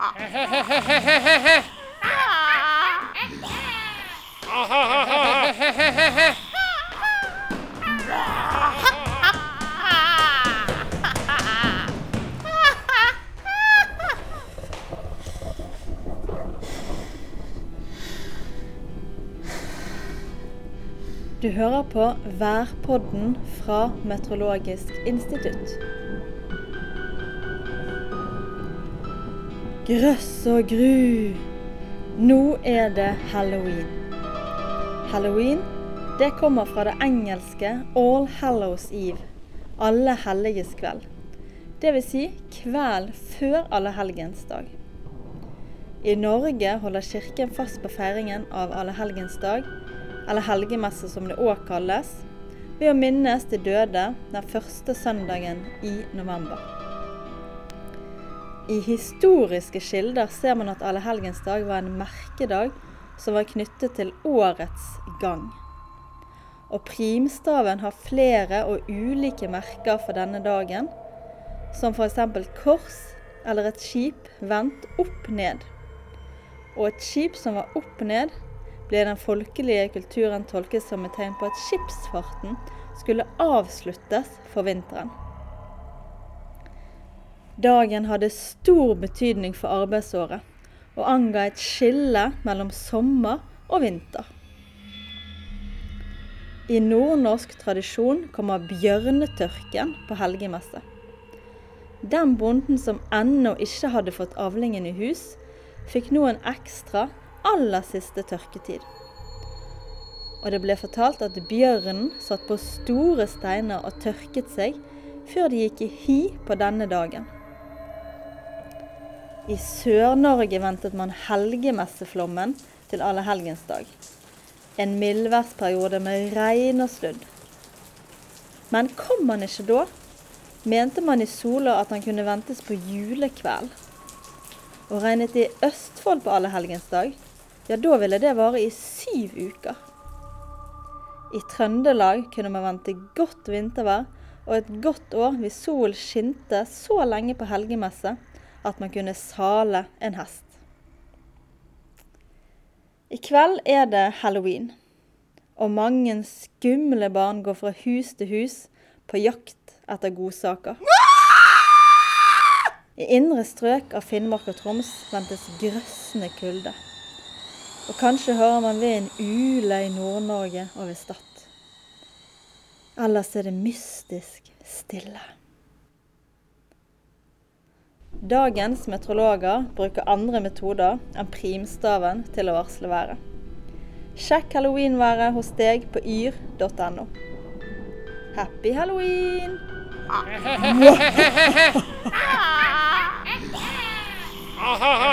Du hører på Værpodden fra Meteorologisk institutt. Grøss og gru, nå er det halloween. Halloween det kommer fra det engelske All Hallows Eve, alle helliges kveld. Dvs. Si kveld før allehelgensdag. I Norge holder kirken fast på feiringen av allehelgensdag eller helgemesse som det òg kalles, ved å minnes de døde den første søndagen i november. I historiske kilder ser man at allehelgensdag var en merkedag som var knyttet til årets gang. Og primstaven har flere og ulike merker for denne dagen, som f.eks. kors eller et skip vendt opp ned. Og et skip som var opp ned, ble den folkelige kulturen tolket som et tegn på at skipsfarten skulle avsluttes for vinteren. Dagen hadde stor betydning for arbeidsåret, og anga et skille mellom sommer og vinter. I nordnorsk tradisjon kommer bjørnetørken på helgemesse. Den bonden som ennå ikke hadde fått avlingen i hus, fikk nå en ekstra aller siste tørketid. Og det ble fortalt at bjørnen satt på store steiner og tørket seg før de gikk i hi på denne dagen. I Sør-Norge ventet man helgemesseflommen til allehelgensdag. En mildværsperiode med regn og sludd. Men kom han ikke da, mente man i Sola at han kunne ventes på julekveld. Og regnet i Østfold på allehelgensdag, ja, da ville det vare i syv uker. I Trøndelag kunne man vente godt vintervær og et godt år hvis solen skinte så lenge på helgemesse at man kunne sale en hest. I kveld er det halloween, og mange skumle barn går fra hus til hus på jakt etter godsaker. I indre strøk av Finnmark og Troms ventes grøssende kulde. Og kanskje hører man ved en ule i Nord-Norge og ved Stad. Ellers er det mystisk stille. Dagens meteorologer bruker andre metoder enn primstaven til å varsle været. Sjekk halloweenværet hos deg på yr.no. Happy halloween!